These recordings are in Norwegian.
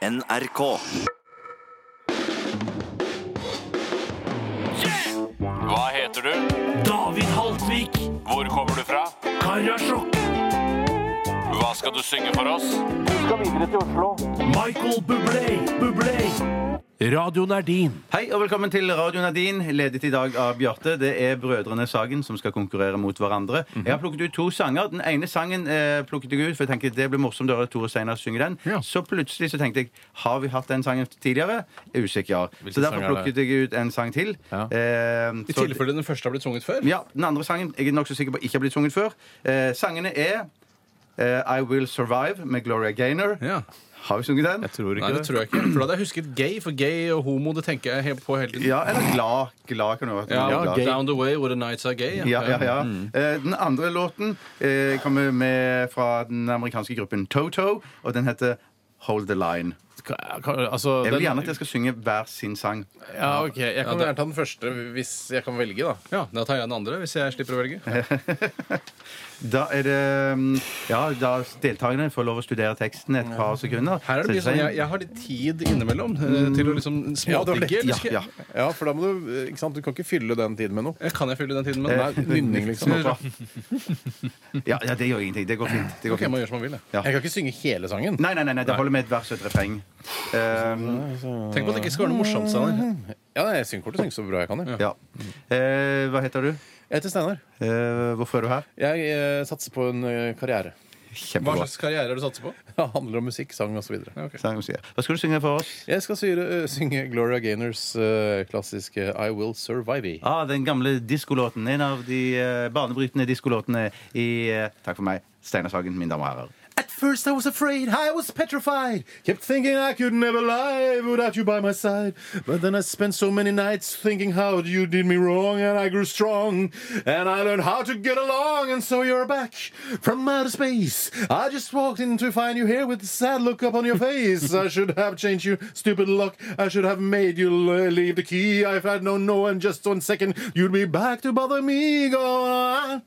NRK. Hva heter du? David Haltvik, Hvor kommer du fra? Karasjok, Hva skal du synge for oss? Du skal videre Michael Bublé, Bublé. Radioen er din. Hei og velkommen til Radio din, ledet i dag av Bjarte. Det er Brødrene Sagen som skal konkurrere mot hverandre. Jeg har plukket ut to sanger. Den ene sangen eh, plukket jeg ut, for jeg tenkte det blir morsomt å høre Tore Steinar synge den. Så plutselig så tenkte jeg har vi hatt den sangen tidligere? Usikker. Ja. Så derfor er plukket jeg ut en sang til. Ja. Eh, I tilfelle den første har blitt sunget før? ja, Den andre sangen jeg er nokså sikker på ikke har blitt sunget før. Eh, sangene er eh, I Will Survive med Gloria Gaynor. Ja. Har vi sunget den? Jeg tror ikke Nei, det tror jeg ikke. For da hadde jeg husket gay, for gay og homo det tenker jeg helt på hele tiden. Ja, eller glad. Glad kan det være. Ja, Glad. Down the way where the nights are gay. Ja, ja, ja. Eh, Den andre låten eh, kommer med fra den amerikanske gruppen Toto, og den heter Hold the Line. Altså, Jeg vil gjerne at jeg skal synge hver sin sang. Ja, ok. Jeg kan ja, gjerne ta den første hvis jeg kan velge, da. Ja, Da tar jeg den andre hvis jeg slipper å velge. Da er det mm, Ja, da deltakerne får lov å studere teksten et par sekunder. Her er det mye sånn, jeg, jeg har litt tid innimellom eh, til å liksom Ja, smådigge. Ja, Ja, ja. Ja, for da må du ikke sant? Du kan ikke fylle den tiden med noe. Eh, Kan jeg fylle den tiden med Nei, nynning, liksom. Ja, ja, det gjør ingenting. Det går fint. Det går Ok, jeg må gjør som man vil. jeg. Ja. Jeg kan ikke synge hele sangen. Nei, nei, nei, nei, det holder med et vers og et refreng. Um, Tenk på at det ikke skal være noe morsomt. Steinar. Ja, nei, jeg synger kort og synger så bra jeg kan. Jeg, ja. Eh, hva heter du? jeg heter Steinar. Eh, hvorfor er du her? Jeg eh, satser på en eh, karriere. Hva Kjempebra. slags karriere er det du satser på? Det handler om musikk, sang osv. Sang og sier. Hva skal du synge for oss? Jeg skal syre, eh, synge Gloria Gaynors eh, klassiske I Will Survive. Ah, den gamle diskolåten. En av de eh, banebrytende diskolåtene i eh, Takk for meg, Steinar Sagen, mine damer og herrer. First I was afraid, I was petrified. Kept thinking I could never live without you by my side. But then I spent so many nights thinking how you did me wrong, and I grew strong. And I learned how to get along, and so you're back from outer space. I just walked in to find you here with a sad look up on your face. I should have changed you, stupid luck. I should have made you leave the key. If I'd known no in just one second, you'd be back to bother me. Go on.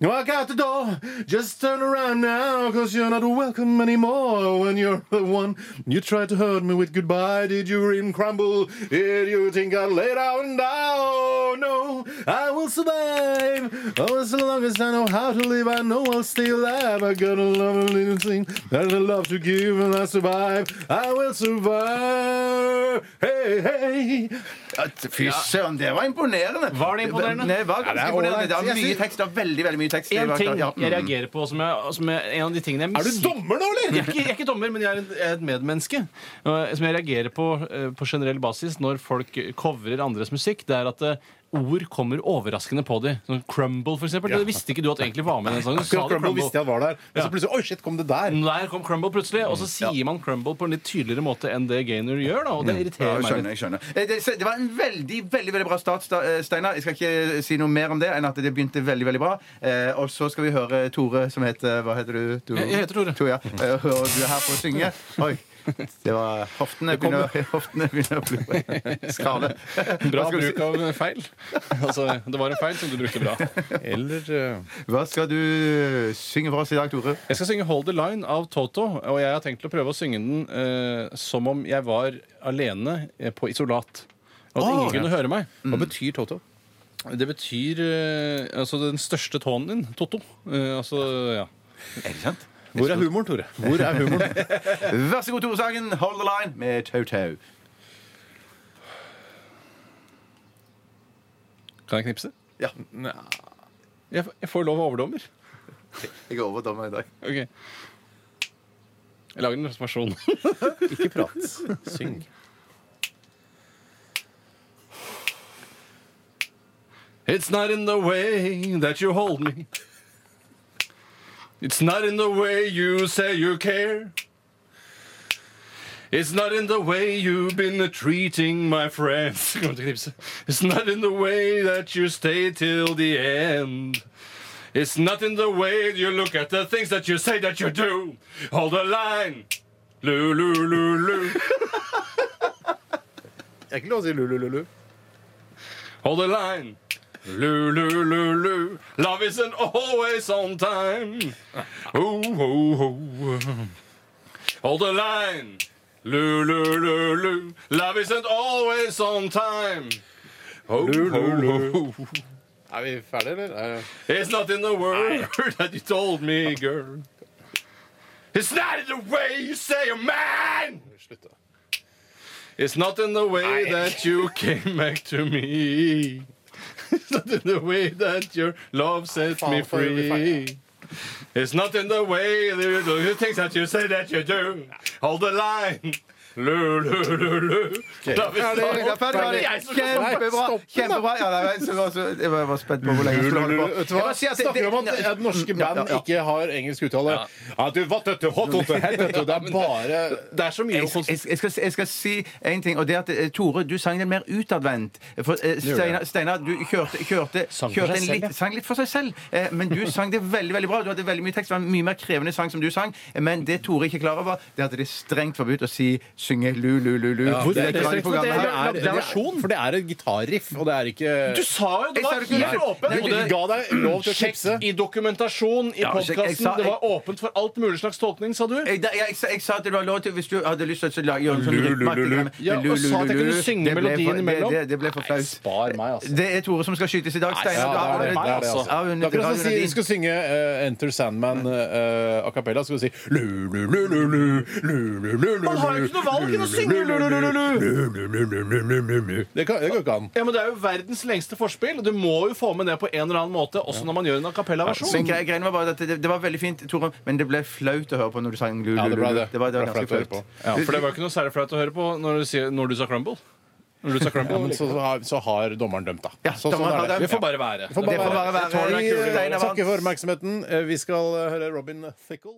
Walk out the door. Just turn around now, cause you're not welcome anymore when you're the one you tried to hurt me with goodbye. Did you rim crumble? Did you think I'd lay down now? Oh no, I will survive. Oh, as long as I know how to live, I know I'll stay alive. I got a lovely thing that I love to give, and I survive. I will survive. Hey, hey. Fy søren, det var imponerende! Var det imponerende? Nei, var ganske Ja, det er imponerende. Det var mye tekst. Det var veldig, veldig mye tekst. En ting jeg Mm. reagerer på, som er, som er en av de tingene jeg Er du misunner- dommer nå, eller? Jeg er, ikke, jeg er ikke dommer, men jeg er, en, jeg er et medmenneske. Og Som jeg reagerer på eh, på generell basis når folk covrer andres musikk. Det er at eh, ord kommer overraskende på dem. Sånn Crumble, for eksempel. Det visste ikke du at egentlig var med i den sangen. Sa Crumble visste jeg var der. Men Ja. så plutselig Oi, shit, kom det der? Der kom Crumble plutselig, og så sier man Crumble på en litt tydeligere måte enn det Gaynor gjør. da, Og det Ja, irriterer meg skjønner. jeg skjønner Eh, det, det var en veldig veldig, veldig bra start, Sta- eh, Steinar. Jeg skal ikke si noe mer om det enn at det begynte veldig veldig bra. Eh, og så skal vi høre Tore, som heter Hva heter du? du? Jeg- heter Tore. ja. Eh, Og du er her for å synge. Oi. Det var Hoftene begynner, hoftene begynner å bli skale. Bra bruk av feil. Altså, det var en feil som du brukte bra. Eller uh... Hva skal du synge for oss i dag, Tore? Jeg skal synge 'Hold the Line' av Toto. Og jeg har tenkt å prøve å synge den uh, som om jeg var alene eh, på isolat. Og at ingen kunne høre meg. Hva betyr Toto? Det betyr uh, altså den største tåen din, Toto. Eh, altså, ja. Er det sant? Hvor er humoren, Tore? Hvor er humoren? Vær så god, Tore Sagen. Hold the line med Tau-Tau. Kan jeg knipse? Ja. Jeg, jeg får lov av overdommer. Jeg er overdommer i dag. Ok. Jeg lager en reservasjon. Ikke prat. Syng. It's not in the way that you hold me. It's not in the way you say you care. It's not in the way you've been treating my friends. Kommer til å knipse. It's not in the way that you stay till the end. It's not in the way you look at the things that you say that you do. Hold the line. Lu, lu, lu, lu. Det er ikke lov si lu-lu-lu-lu. Hold the line. Lu, lu, lu, lu. Love isn't always on time. Ooh. Hold the line. Lu-lu-lu-lu. Love isn't always on time. Lu-lu-lu. Er vi ferdige, eller? Er- It's not in the word that you told me, girl. It's not in the way you say a man. Slutt, da. It's not in the way that you came back to me. Not in the way that your love sets me free. It's not in the way that you do the things that you say that you do. Hold the line. Lu, lu, lu, lu. Love Ja, det not- ferdig, ferdig. Det jeg som- Kjempebra! Ja, nei, så, var- så, jeg var, var spent på hvor lenge jeg skulle holde på. Vet du Jeg bare sier at det- Snakker om at, at norske ja, band ja. ikke har engelsk uttale. Ja, du, hva, dette, hot, hot, hot, dette, Det er bare Det er så mye Jeg, kons- jeg, jeg, skal, jeg skal si en ting, og det er at eh, Tore, du sang den mer utadvendt. For eh, Steinar, Steinar, du kjørte, kjørte, Sang for kjørte seg en selv, litt, sang litt for seg selv. Eh, men du sang det veldig veldig bra. Du hadde veldig mye tekst. Det var en mye mer krevende sang som du sang. Men det Tore ikke er klar over, det er at det er strengt forbudt å si synge lu, lu, lu, lu. Hvor- det er det er- det er- det er- For det er et gitarriff, og det er ikke Du sa jo det var helt åpent! Og det- ga deg lov til å tipse. I dokumentasjon i podkasten. Det var åpent for alt mulig slags tolkning, sa du. Jeg, sa at det var lov til hvis du hadde lyst til å lage gjøre en sånn rytmeaktig greie. Ja, og sa at jeg kunne synge melodien imellom. Det, ble for flaut. Spar meg, altså. Det er Tore som skal skytes i dag. Steinar, det er altså. Er akkurat som å si, radioen du skal synge eh, Enter Sandman uh, a cappella. Skal du si lu, lu, enn å synge lu, lu, lu, lu, lu. lu, lu, lu, lu, lu, lu, lu, lu. Det kan- det går ikke an. Ja, men Det er jo verdens lengste forspill. Du må jo få med det på en eller annen måte, også når man gjør en a cappella-versjon. Men var bare at det, det var veldig fint, Tore, men det ble flaut å høre på når du sang Ja, det ble det. Det var, det var ganske flaut å høre flaut. på. Ja, for det var ikke noe særlig flaut å høre på når du, sier, når du sa crumble. Når du sa crumble. Ja, men så, har, så har dommeren dømt, da. Ja, Så, dommeren har sånn er det. dømt. Det får bare være. Det får Det får være. være. Vi takker for oppmerksomheten. Eh, Vi skal eh, høre Robin Thickel.